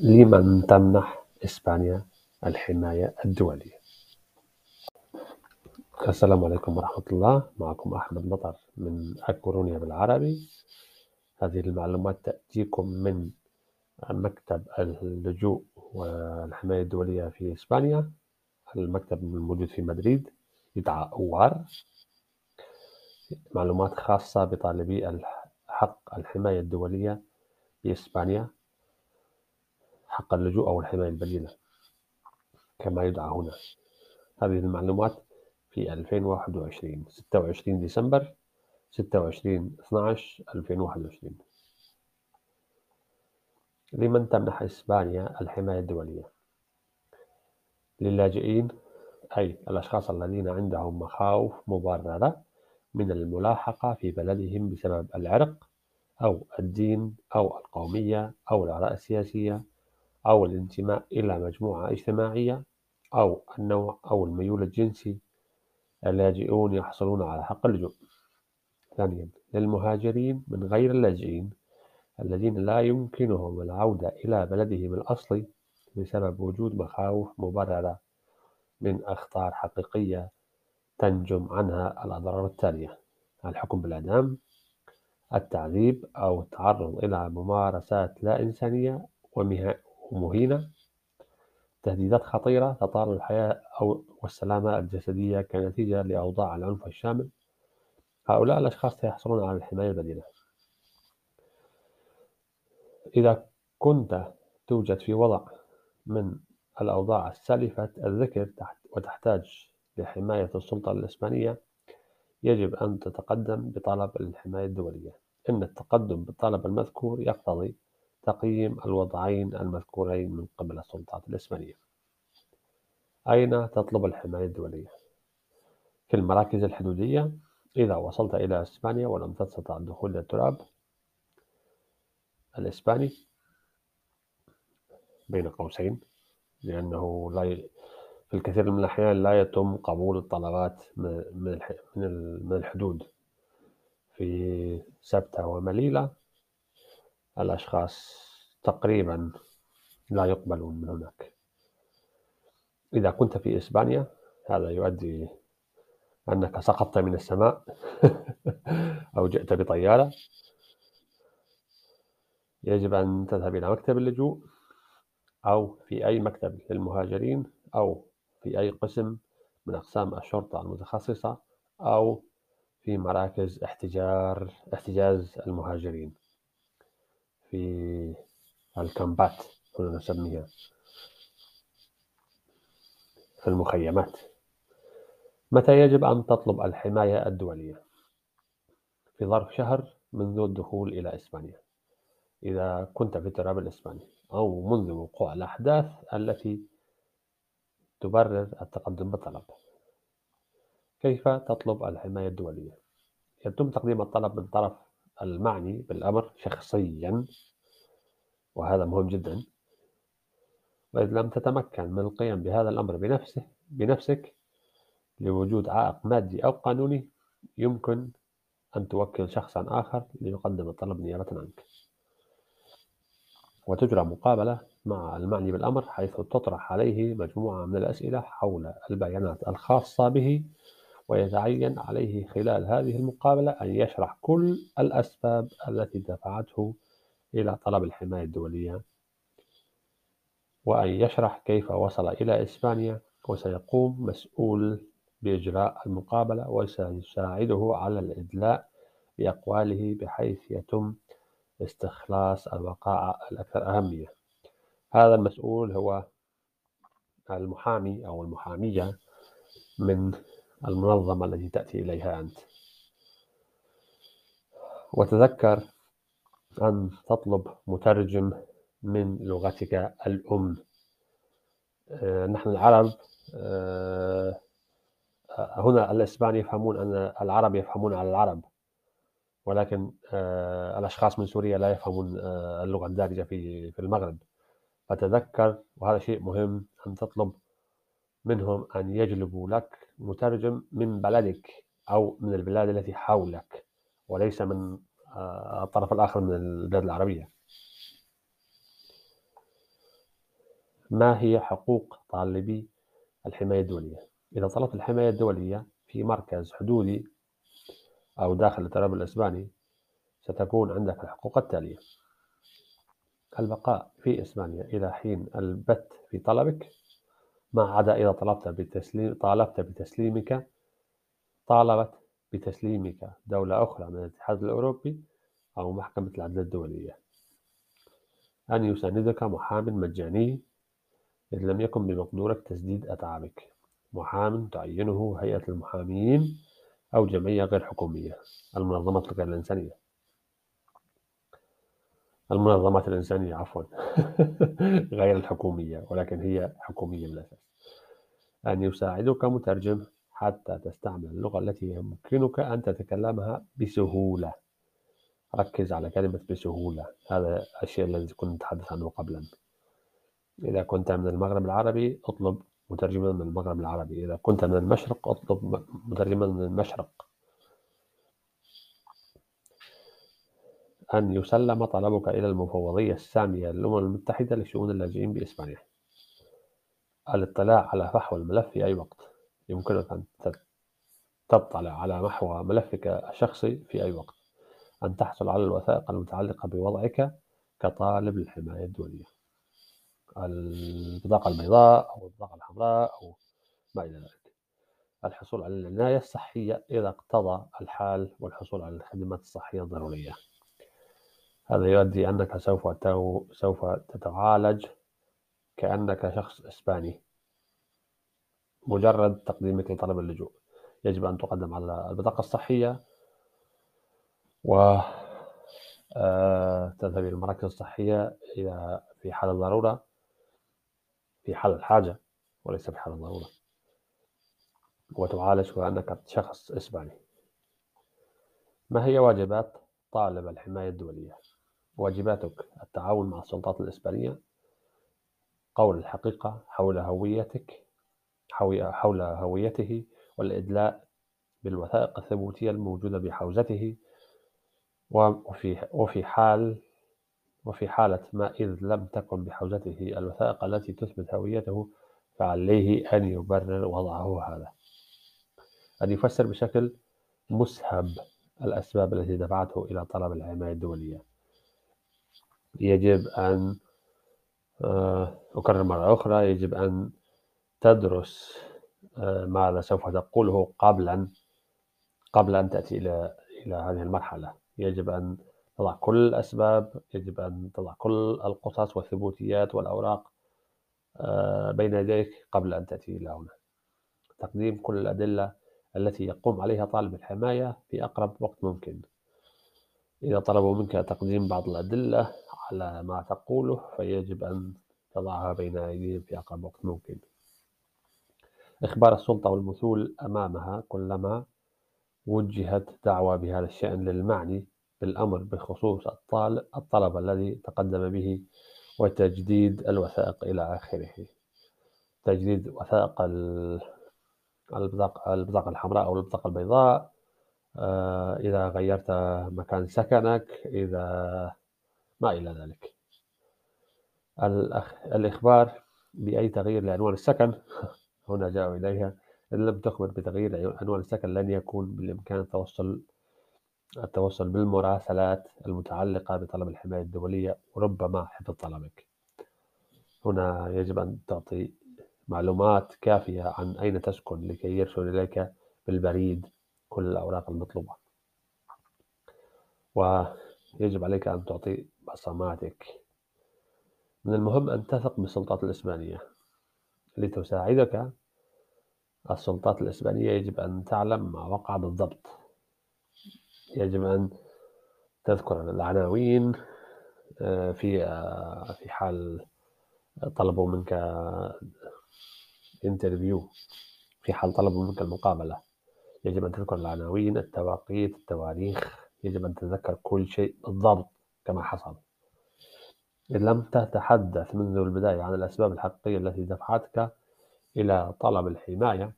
لمن تمنح إسبانيا الحماية الدولية؟ السلام عليكم ورحمة الله. معكم أحمد مطر من أكورونيا بالعربي. هذه المعلومات تأتيكم من مكتب اللجوء والحماية الدولية في إسبانيا. المكتب الموجود في مدريد. يدعى أوار. معلومات خاصة بطالبي حق الحماية الدولية في إسبانيا. حق اللجوء أو الحماية البديلة كما يدعى هنا. هذه المعلومات في 2021 26 ديسمبر 26 12 2021 لمن تمنح إسبانيا الحماية الدولية؟ للاجئين أي الأشخاص الذين عندهم مخاوف مبررة من الملاحقة في بلدهم بسبب العرق أو الدين أو القومية أو الآراء السياسية أو الانتماء إلى مجموعة اجتماعية أو النوع أو الميول الجنسي اللاجئون يحصلون على حق اللجوء ثانيا للمهاجرين من غير اللاجئين الذين لا يمكنهم العودة إلى بلدهم الأصلي بسبب وجود مخاوف مبررة من أخطار حقيقية تنجم عنها الأضرار التالية الحكم بالإعدام التعذيب أو التعرض إلى ممارسات لا إنسانية ومهينة تهديدات خطيرة تطال الحياة أو والسلامة الجسدية كنتيجة لأوضاع العنف الشامل. هؤلاء الأشخاص سيحصلون على الحماية البديلة. إذا كنت توجد في وضع من الأوضاع السالفة الذكر وتحتاج لحماية السلطة الإسبانية. يجب أن تتقدم بطلب الحماية الدولية. إن التقدم بالطلب المذكور يقتضي تقييم الوضعين المذكورين من قبل السلطات الإسبانية أين تطلب الحماية الدولية؟ في المراكز الحدودية إذا وصلت إلى إسبانيا ولم تستطع الدخول إلى التراب الإسباني بين قوسين لأنه لا ي... في الكثير من الأحيان لا يتم قبول الطلبات من الحدود في سبتة ومليلة الأشخاص تقريبا لا يقبلون من هناك. إذا كنت في إسبانيا هذا يؤدي أنك سقطت من السماء أو جئت بطيارة. يجب أن تذهب إلى مكتب اللجوء أو في أي مكتب للمهاجرين أو في أي قسم من أقسام الشرطة المتخصصة أو في مراكز احتجار احتجاز المهاجرين. في الكامبات كنا نسميها في المخيمات متى يجب أن تطلب الحماية الدولية؟ في ظرف شهر منذ الدخول إلى إسبانيا إذا كنت في التراب الإسباني أو منذ وقوع الأحداث التي تبرر التقدم بالطلب كيف تطلب الحماية الدولية؟ يتم تقديم الطلب من طرف المعني بالأمر شخصيا وهذا مهم جدا. وإذا لم تتمكن من القيام بهذا الأمر بنفسه بنفسك لوجود عائق مادي أو قانوني يمكن أن توكل شخصا آخر ليقدم الطلب نيابة عنك. وتجرى مقابلة مع المعني بالأمر حيث تطرح عليه مجموعة من الأسئلة حول البيانات الخاصة به ويتعين عليه خلال هذه المقابلة أن يشرح كل الأسباب التي دفعته إلى طلب الحماية الدولية وأن يشرح كيف وصل إلى إسبانيا وسيقوم مسؤول بإجراء المقابلة وسيساعده على الإدلاء بأقواله بحيث يتم استخلاص الوقائع الأكثر أهمية. هذا المسؤول هو المحامي أو المحامية من المنظمة التي تأتي إليها أنت. وتذكر أن تطلب مترجم من لغتك الأم. آه، نحن العرب آه، هنا الإسبان يفهمون أن العرب يفهمون على العرب ولكن آه، الأشخاص من سوريا لا يفهمون اللغة الدارجة في في المغرب. فتذكر وهذا شيء مهم أن تطلب منهم أن يجلبوا لك مترجم من بلدك أو من البلاد التي حولك وليس من الطرف الآخر من البلاد العربية ما هي حقوق طالبي الحماية الدولية؟ إذا طلبت الحماية الدولية في مركز حدودي أو داخل التراب الإسباني ستكون عندك الحقوق التالية البقاء في إسبانيا إلى حين البت في طلبك ما عدا إذا طلبت بتسليم طالبت بتسليمك طالبت بتسليمك دولة أخرى من الاتحاد الأوروبي أو محكمة العدل الدولية. أن يساندك محام مجاني إذ لم يكن بمقدورك تسديد أتعابك محام تعينه هيئة المحامين أو جمعية غير حكومية المنظمات الغير الإنسانية. المنظمات الإنسانية عفوا. غير الحكومية ولكن هي حكومية بالأساس أن يساعدك مترجم حتى تستعمل اللغة التي يمكنك أن تتكلمها بسهولة. ركز على كلمة بسهولة. هذا الشيء الذي كنت نتحدث عنه قبلا. إذا كنت من المغرب العربي اطلب مترجما من المغرب العربي. إذا كنت من المشرق اطلب مترجما من المشرق. أن يسلم طلبك إلى المفوضية السامية للأمم المتحدة لشؤون اللاجئين بإسبانيا. الاطلاع على فحوى الملف في أي وقت. يمكنك أن تطلع على محو ملفك الشخصي في أي وقت. أن تحصل على الوثائق المتعلقة بوضعك كطالب للحماية الدولية. البطاقة البيضاء أو البطاقة الحمراء أو ما إلى ذلك. الحصول على العناية الصحية إذا اقتضى الحال والحصول على الخدمات الصحية الضرورية. هذا يؤدي أنك سوف سوف تتعالج كأنك شخص إسباني. مجرد تقديمك لطلب اللجوء. يجب أن تقدم على البطاقة الصحية و آه، تذهب إلى المراكز الصحية إذا في حال الضرورة. في حال الحاجة وليس في حال الضرورة. وتعالج كأنك شخص إسباني. ما هي واجبات طالب الحماية الدولية؟ واجباتك التعاون مع السلطات الإسبانية قول الحقيقة حول هويتك حول هويته والإدلاء بالوثائق الثبوتية الموجودة بحوزته وفي وفي حال وفي حالة ما إذ لم تكن بحوزته الوثائق التي تثبت هويته فعليه أن يبرر وضعه هذا. أن يفسر بشكل مسهب الأسباب التي دفعته إلى طلب الحماية الدولية. يجب أن آه، أكرر مرة أخرى يجب أن تدرس آه، ماذا سوف تقوله قبلا قبل أن تأتي إلى إلى هذه المرحلة. يجب أن تضع كل الأسباب يجب أن تضع كل القصص والثبوتيات والأوراق آه، بين يديك قبل أن تأتي إلى هنا. تقديم كل الأدلة التي يقوم عليها طالب الحماية في أقرب وقت ممكن. إذا طلبوا منك تقديم بعض الأدلة على ما تقوله فيجب أن تضعها بين أيديهم في أقرب وقت ممكن. إخبار السلطة والمثول أمامها كلما وجهت دعوى بهذا الشأن للمعني بالأمر بخصوص الطلب الذي تقدم به وتجديد الوثائق إلى آخره. تجديد وثائق البطاقة الحمراء أو البطاقة البيضاء إذا غيرت مكان سكنك إذا ما إلى ذلك. الإخبار بأي تغيير لعنوان السكن؟ هنا جاءوا إليها. إن لم تخبر بتغيير عنوان السكن لن يكون بالإمكان التوصل التوصل بالمراسلات المتعلقة بطلب الحماية الدولية وربما حفظ طلبك. هنا يجب أن تعطي معلومات كافية عن أين تسكن لكي يرسل إليك بالبريد. كل الأوراق المطلوبة. ويجب عليك أن تعطي بصماتك. من المهم أن تثق بالسلطات الإسبانية. لتساعدك السلطات الإسبانية يجب أن تعلم ما وقع بالضبط. يجب أن تذكر العناوين آه، في آه، في حال طلبوا منك انترفيو في حال طلبوا منك المقابلة. يجب أن تذكر العناوين التواقيت التواريخ يجب أن تتذكر كل شيء بالضبط كما حصل. إن لم تتحدث منذ البداية عن الأسباب الحقيقية التي دفعتك إلى طلب الحماية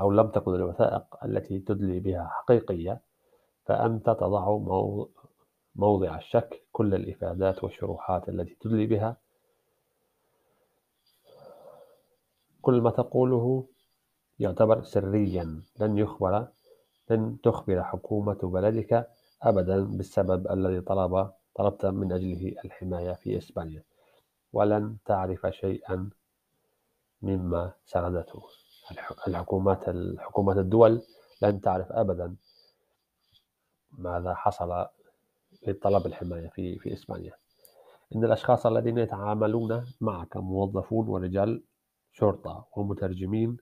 أو لم تكن الوثائق التي تدلي بها حقيقية فأنت تضع موضع الشك كل الإفادات والشروحات التي تدلي بها. كل ما تقوله يعتبر سريا. لن يخبر لن تخبر حكومة بلدك أبدا بالسبب الذي طلب طلبت من أجله الحماية في إسبانيا. ولن تعرف شيئا مما سردته الحكومات الحكومات الدول لن تعرف أبدا ماذا حصل لطلب الحماية في في إسبانيا. إن الأشخاص الذين يتعاملون معك موظفون ورجال شرطة ومترجمين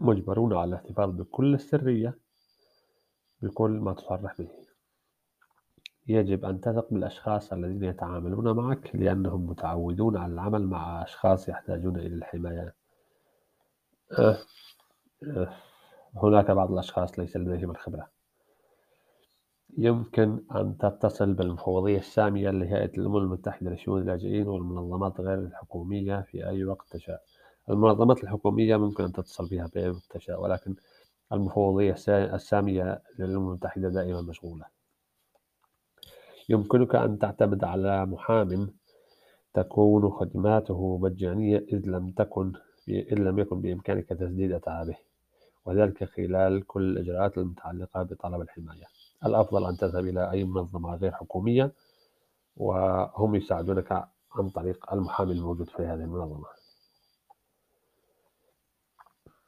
مجبرون على الاحتفاظ بكل السرية بكل ما تصرح به يجب أن تثق بالأشخاص الذين يتعاملون معك لأنهم متعودون على العمل مع أشخاص يحتاجون إلى الحماية أه. أه. هناك بعض الأشخاص ليس لديهم الخبرة يمكن أن تتصل بالمفوضية السامية لهيئة الأمم المتحدة لشؤون اللاجئين والمنظمات غير الحكومية في أي وقت تشاء المنظمات الحكومية ممكن أن تتصل بها وقت تشاء ولكن المفوضية السامية للأمم المتحدة دائما مشغولة. يمكنك أن تعتمد على محام تكون خدماته مجانية إذ لم تكن إذ لم يكن بإمكانك تسديد أتعابه وذلك خلال كل الإجراءات المتعلقة بطلب الحماية. الأفضل أن تذهب إلى أي منظمة غير حكومية وهم يساعدونك عن طريق المحامي الموجود في هذه المنظمة.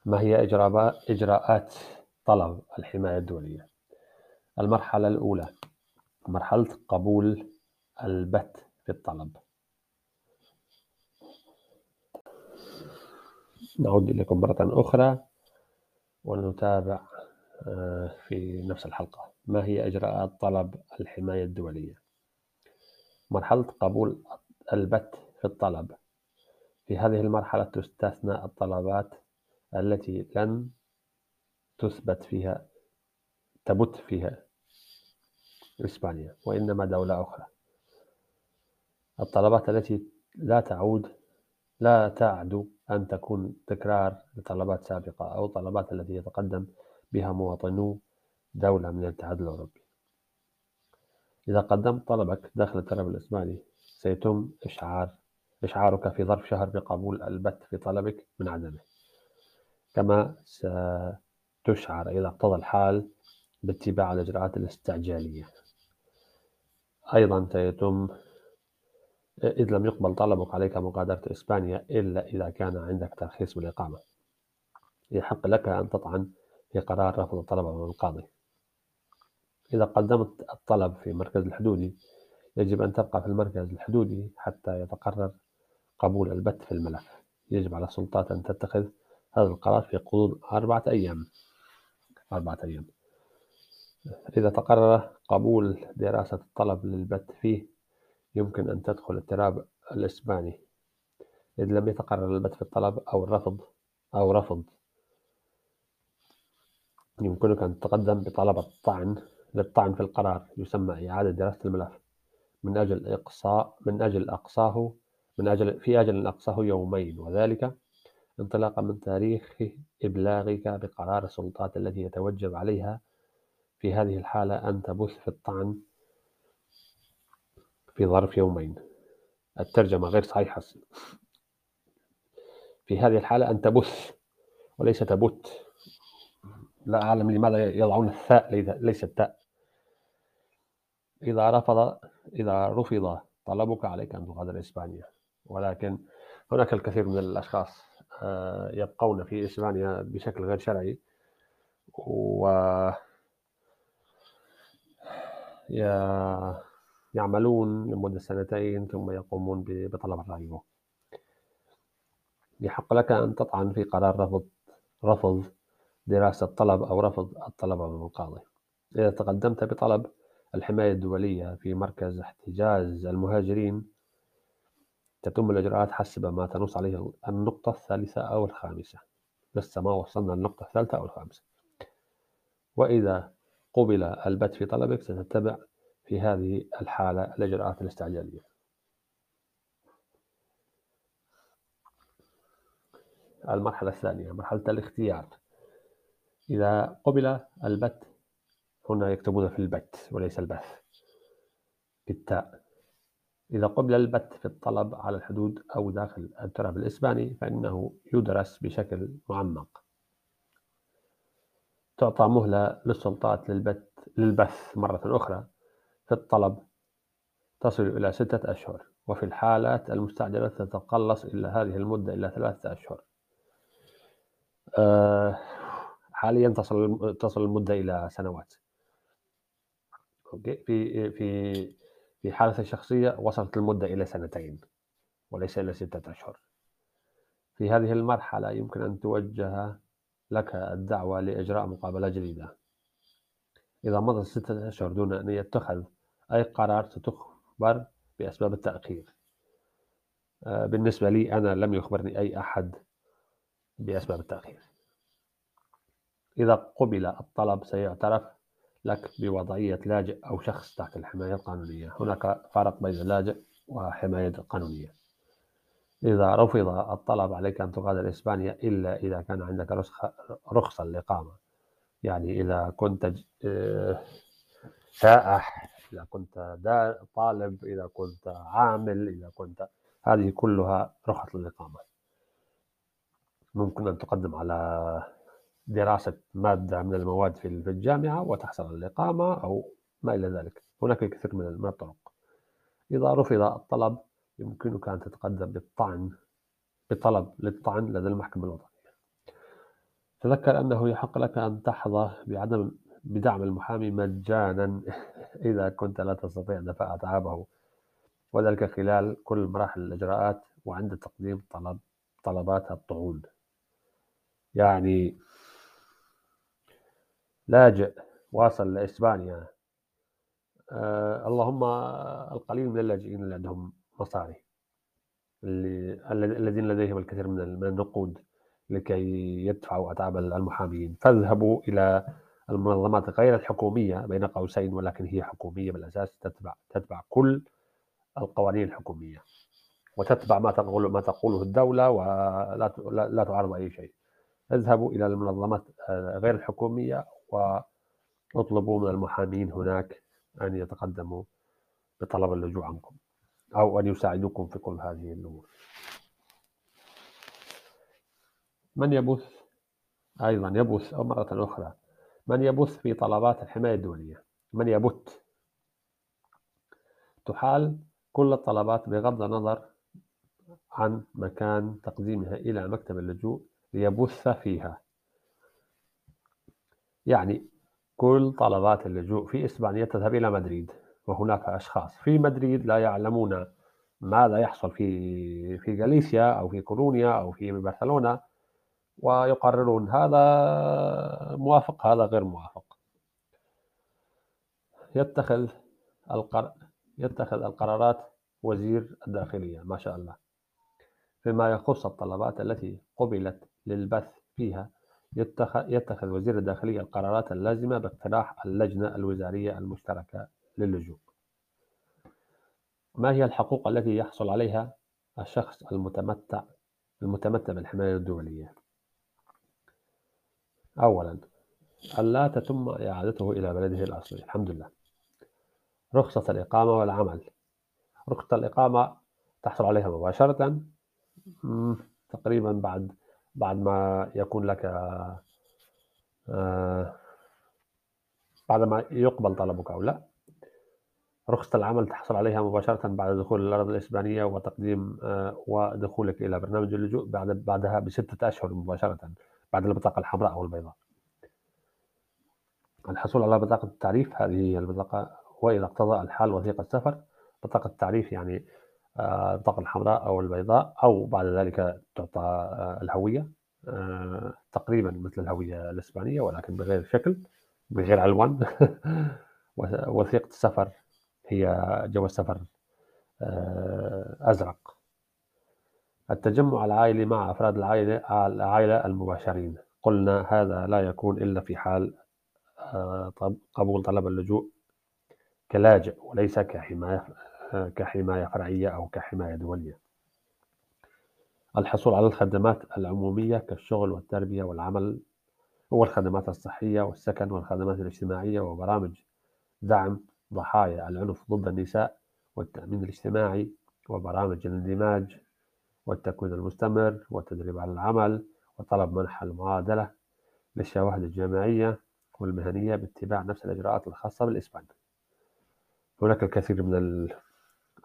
ما هي إجراءات طلب الحماية الدولية؟ المرحلة الأولى مرحلة قبول البت في الطلب نعود إليكم مرة أخرى ونتابع آه، في نفس الحلقة ما هي إجراءات طلب الحماية الدولية؟ مرحلة قبول البت في الطلب في هذه المرحلة تستثنى الطلبات التي لن تثبت فيها تبت فيها إسبانيا وإنما دولة أخرى. الطلبات التي لا تعود لا تعد أن تكون تكرار لطلبات سابقة أو طلبات التي يتقدم بها مواطنو دولة من الاتحاد الأوروبي. إذا قدمت طلبك داخل التراب الإسباني سيتم إشعار إشعارك في ظرف شهر بقبول البت في طلبك من عدمه. كما ستشعر إذا اقتضى الحال باتباع الإجراءات الاستعجالية. أيضا سيتم إذ لم يقبل طلبك عليك مغادرة إسبانيا إلا إذا كان عندك ترخيص بالإقامة. يحق لك أن تطعن في قرار رفض الطلب أمام القاضي. إذا قدمت الطلب في مركز الحدودي يجب أن تبقى في المركز الحدودي حتى يتقرر قبول البت في الملف. يجب على السلطات أن تتخذ هذا القرار في غضون أربعة أيام. أربعة أيام. إذا تقرر قبول دراسة الطلب للبت فيه يمكن أن تدخل التراب الإسباني. إذ لم يتقرر البت في الطلب أو الرفض أو رفض. يمكنك أن تتقدم بطلب الطعن للطعن في القرار يسمى إعادة دراسة الملف. من أجل إقصاء من أجل أقصاه من أجل في أجل أقصاه يومين وذلك انطلاقا من تاريخ إبلاغك بقرار السلطات التي يتوجب عليها في هذه الحالة أن تبث في الطعن في ظرف يومين. الترجمة غير صحيحة. في هذه الحالة أن تبث وليس تبت. لا أعلم لماذا يضعون الثاء ليس التاء. إذا رفض إذا رفض طلبك عليك أن تغادر إسبانيا. ولكن هناك الكثير من الأشخاص يبقون في إسبانيا بشكل غير شرعي. و يعملون لمدة سنتين ثم يقومون بطلب الرهيبة يحق لك أن تطعن في قرار رفض رفض دراسة طلب أو رفض الطلب من القاضي. إذا تقدمت بطلب الحماية الدولية في مركز احتجاز المهاجرين تتم الإجراءات حسب ما تنص عليه النقطة الثالثة أو الخامسة. لسه ما وصلنا للنقطة الثالثة أو الخامسة. وإذا قُبل البت في طلبك ستتبع في هذه الحالة الإجراءات الاستعجالية. المرحلة الثانية مرحلة الاختيار. إذا قُبل البت هنا يكتبون في البت وليس البث. بالتاء. إذا قُبل البت في الطلب على الحدود أو داخل التراب الإسباني فإنه يُدرس بشكل مُعمّق. تعطى مهلة للسلطات للبث مرة أخرى في الطلب. تصل إلى ستة أشهر وفي الحالات المستعجلة تتقلص إلى هذه المدة إلى ثلاثة أشهر. آه، حاليا تصل تصل المدة إلى سنوات. أوكي في في في حالة الشخصية وصلت المدة إلى سنتين وليس إلى ستة أشهر. في هذه المرحلة يمكن أن توجه لك الدعوة لإجراء مقابلة جديدة. إذا مضت ستة أشهر دون أن يتخذ أي قرار ستخبر بأسباب التأخير. آه، بالنسبة لي أنا لم يخبرني أي أحد بأسباب التأخير. إذا قبل الطلب سيعترف لك بوضعية لاجئ أو شخص تحت الحماية القانونية. هناك فرق بين اللاجئ وحماية قانونية إذا رفض الطلب عليك أن تغادر إسبانيا إلا إذا كان عندك رخصة الإقامة يعني إذا كنت آه، سائح إذا كنت طالب إذا كنت عامل إذا كنت هذه كلها رخص الإقامة ممكن أن تقدم على دراسة مادة من المواد في الجامعة وتحصل الإقامة أو ما إلى ذلك. هناك الكثير من الطرق. إذا رفض الطلب يمكنك أن تتقدم بالطعن بطلب للطعن لدى المحكمة الوطنية. تذكر أنه يحق لك أن تحظى بعدم بدعم المحامي مجانا إذا كنت لا تستطيع دفع أتعابه وذلك خلال كل مراحل الإجراءات وعند تقديم طلب طلبات الطعون. يعني لاجئ واصل لإسبانيا. آه اللهم القليل من اللاجئين اللي عندهم مصاري اللي الذين لديهم الكثير من النقود لكي يدفعوا أتعاب المحامين. فاذهبوا إلى المنظمات غير الحكومية بين قوسين ولكن هي حكومية بالأساس تتبع تتبع كل القوانين الحكومية وتتبع ما تقول ما تقوله الدولة ولا لا تعارض أي شيء. اذهبوا إلى المنظمات غير الحكومية وأطلبوا من المحامين هناك أن يتقدموا بطلب اللجوء عنكم أو أن يساعدوكم في كل هذه الأمور. من يبث؟ أيضا يبث أو مرة أخرى. من يبث في طلبات الحماية الدولية؟ من يبت تحال كل الطلبات بغض النظر عن مكان تقديمها إلى مكتب اللجوء ليبث فيها. يعني كل طلبات اللجوء في إسبانيا تذهب إلى مدريد وهناك أشخاص في مدريد لا يعلمون ماذا يحصل في في غاليسيا أو في كولونيا أو في برشلونة ويقررون هذا موافق هذا غير موافق. يتخذ القر... يتخذ القرارات وزير الداخلية ما شاء الله فيما يخص الطلبات التي قبلت للبث فيها يتخذ وزير الداخلية القرارات اللازمة باقتراح اللجنة الوزارية المشتركة للجوء. ما هي الحقوق التي يحصل عليها الشخص المتمتع المتمتع بالحماية الدولية؟ أولا ألا تتم إعادته إلى بلده الأصلي. الحمد لله. رخصة الإقامة والعمل. رخصة الإقامة تحصل عليها مباشرة تقريبا بعد بعد ما يكون لك آه بعد ما يقبل طلبك أو لا رخصة العمل تحصل عليها مباشرة بعد دخول الأرض الإسبانية وتقديم آه ودخولك إلى برنامج اللجوء بعد بعدها بستة أشهر مباشرة بعد البطاقة الحمراء أو البيضاء. الحصول على بطاقة التعريف هذه هي البطاقة وإذا اقتضى الحال وثيقة سفر بطاقة التعريف يعني البطاقة الحمراء أو البيضاء أو بعد ذلك تعطى آه، الهوية آه، تقريبا مثل الهوية الإسبانية ولكن بغير شكل بغير ألوان. وثيقة السفر هي جواز سفر أزرق. التجمع العائلي مع أفراد العائلة العائلة المباشرين. قلنا هذا لا يكون إلا في حال آه، قبول طلب اللجوء كلاجئ وليس كحماية. كحماية فرعية أو كحماية دولية. الحصول على الخدمات العمومية كالشغل والتربية والعمل والخدمات الصحية والسكن والخدمات الاجتماعية وبرامج دعم ضحايا العنف ضد النساء والتأمين الاجتماعي وبرامج الاندماج والتكوين المستمر والتدريب على العمل وطلب منح المعادلة للشواهد الجامعية والمهنية باتباع نفس الإجراءات الخاصة بالإسبان. هناك الكثير من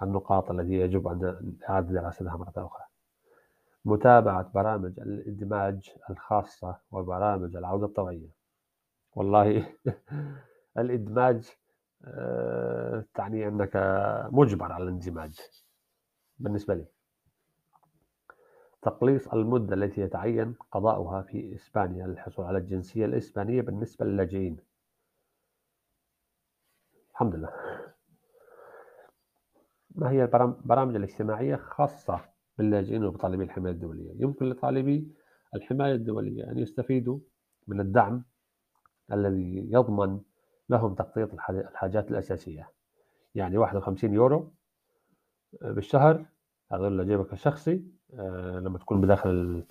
النقاط التي يجب أن إعادة دراستها مرة أخرى. متابعة برامج الاندماج الخاصة وبرامج العودة الطوعية والله الإدماج آه، تعني أنك مجبر على الاندماج بالنسبة لي. تقليص المدة التي يتعين قضاؤها في إسبانيا للحصول على الجنسية الإسبانية بالنسبة للاجئين الحمد لله. ما هي البرامج الاجتماعية خاصة باللاجئين وبطالبي الحماية الدولية. يمكن لطالبي الحماية الدولية أن يستفيدوا من الدعم الذي يضمن لهم تغطية الحاجات الأساسية. يعني 51 يورو بالشهر هذول لجيبك الشخصي آه، لما تكون بداخل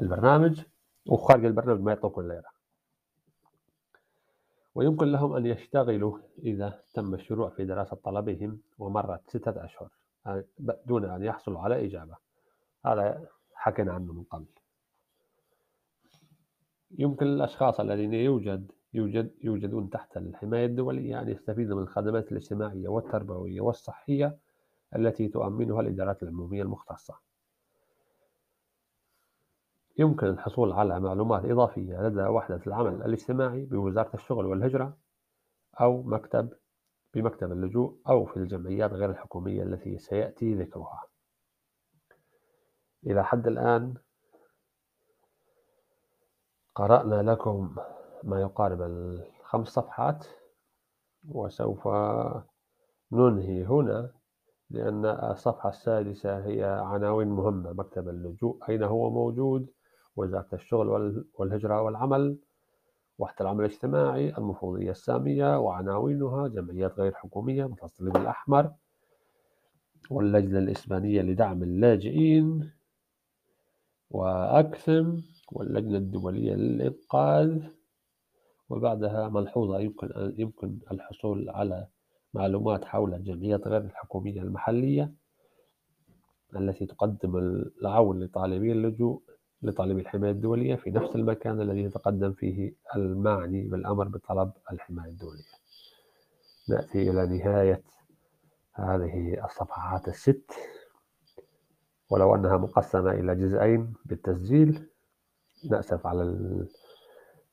البرنامج وخارج البرنامج ما يعطوك ولا ليرة. ويمكن لهم أن يشتغلوا إذا تم الشروع في دراسة طلبهم ومرت ستة أشهر آه، دون أن يحصلوا على إجابة هذا حكينا عنه من قبل يمكن الأشخاص الذين يوجد يوجد يوجدون تحت الحماية الدولية أن يستفيدوا من الخدمات الاجتماعية والتربوية والصحية التي تؤمنها الإدارات العمومية المختصة. يمكن الحصول على معلومات إضافية لدى وحدة العمل الاجتماعي بوزارة الشغل والهجرة أو مكتب بمكتب اللجوء أو في الجمعيات غير الحكومية التي سيأتي ذكرها. إلى حد الآن قرأنا لكم ما يقارب الخمس صفحات وسوف ننهي هنا لأن الصفحة السادسة هي عناوين مهمة مكتب اللجوء أين هو موجود وزارة الشغل والهجرة والعمل وحدة العمل الاجتماعي المفوضية السامية وعناوينها جمعيات غير حكومية مثل الصليب الأحمر واللجنة الإسبانية لدعم اللاجئين وأكثم واللجنة الدولية للإنقاذ وبعدها ملحوظة يمكن يمكن الحصول على معلومات حول الجمعيات غير الحكومية المحلية التي تقدم العون لطالبي اللجوء لطالبي الحماية الدولية في نفس المكان الذي يتقدم فيه المعني بالأمر بطلب الحماية الدولية. نأتي إلى نهاية هذه الصفحات الست. ولو أنها مقسمة إلى جزئين بالتسجيل نأسف على ال...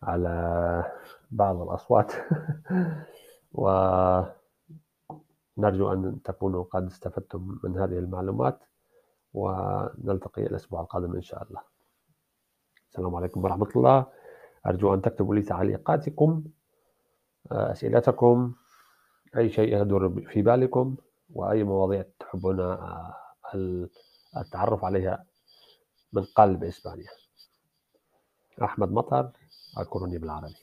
على بعض الأصوات. ونرجو أن تكونوا قد استفدتم من هذه المعلومات ونلتقي الأسبوع القادم إن شاء الله. السلام عليكم ورحمة الله. أرجو أن تكتبوا لي تعليقاتكم أسئلتكم أي شيء يدور في بالكم وأي مواضيع تحبون التعرف عليها من قلب إسبانيا. أحمد مطر الكوروني بالعربي.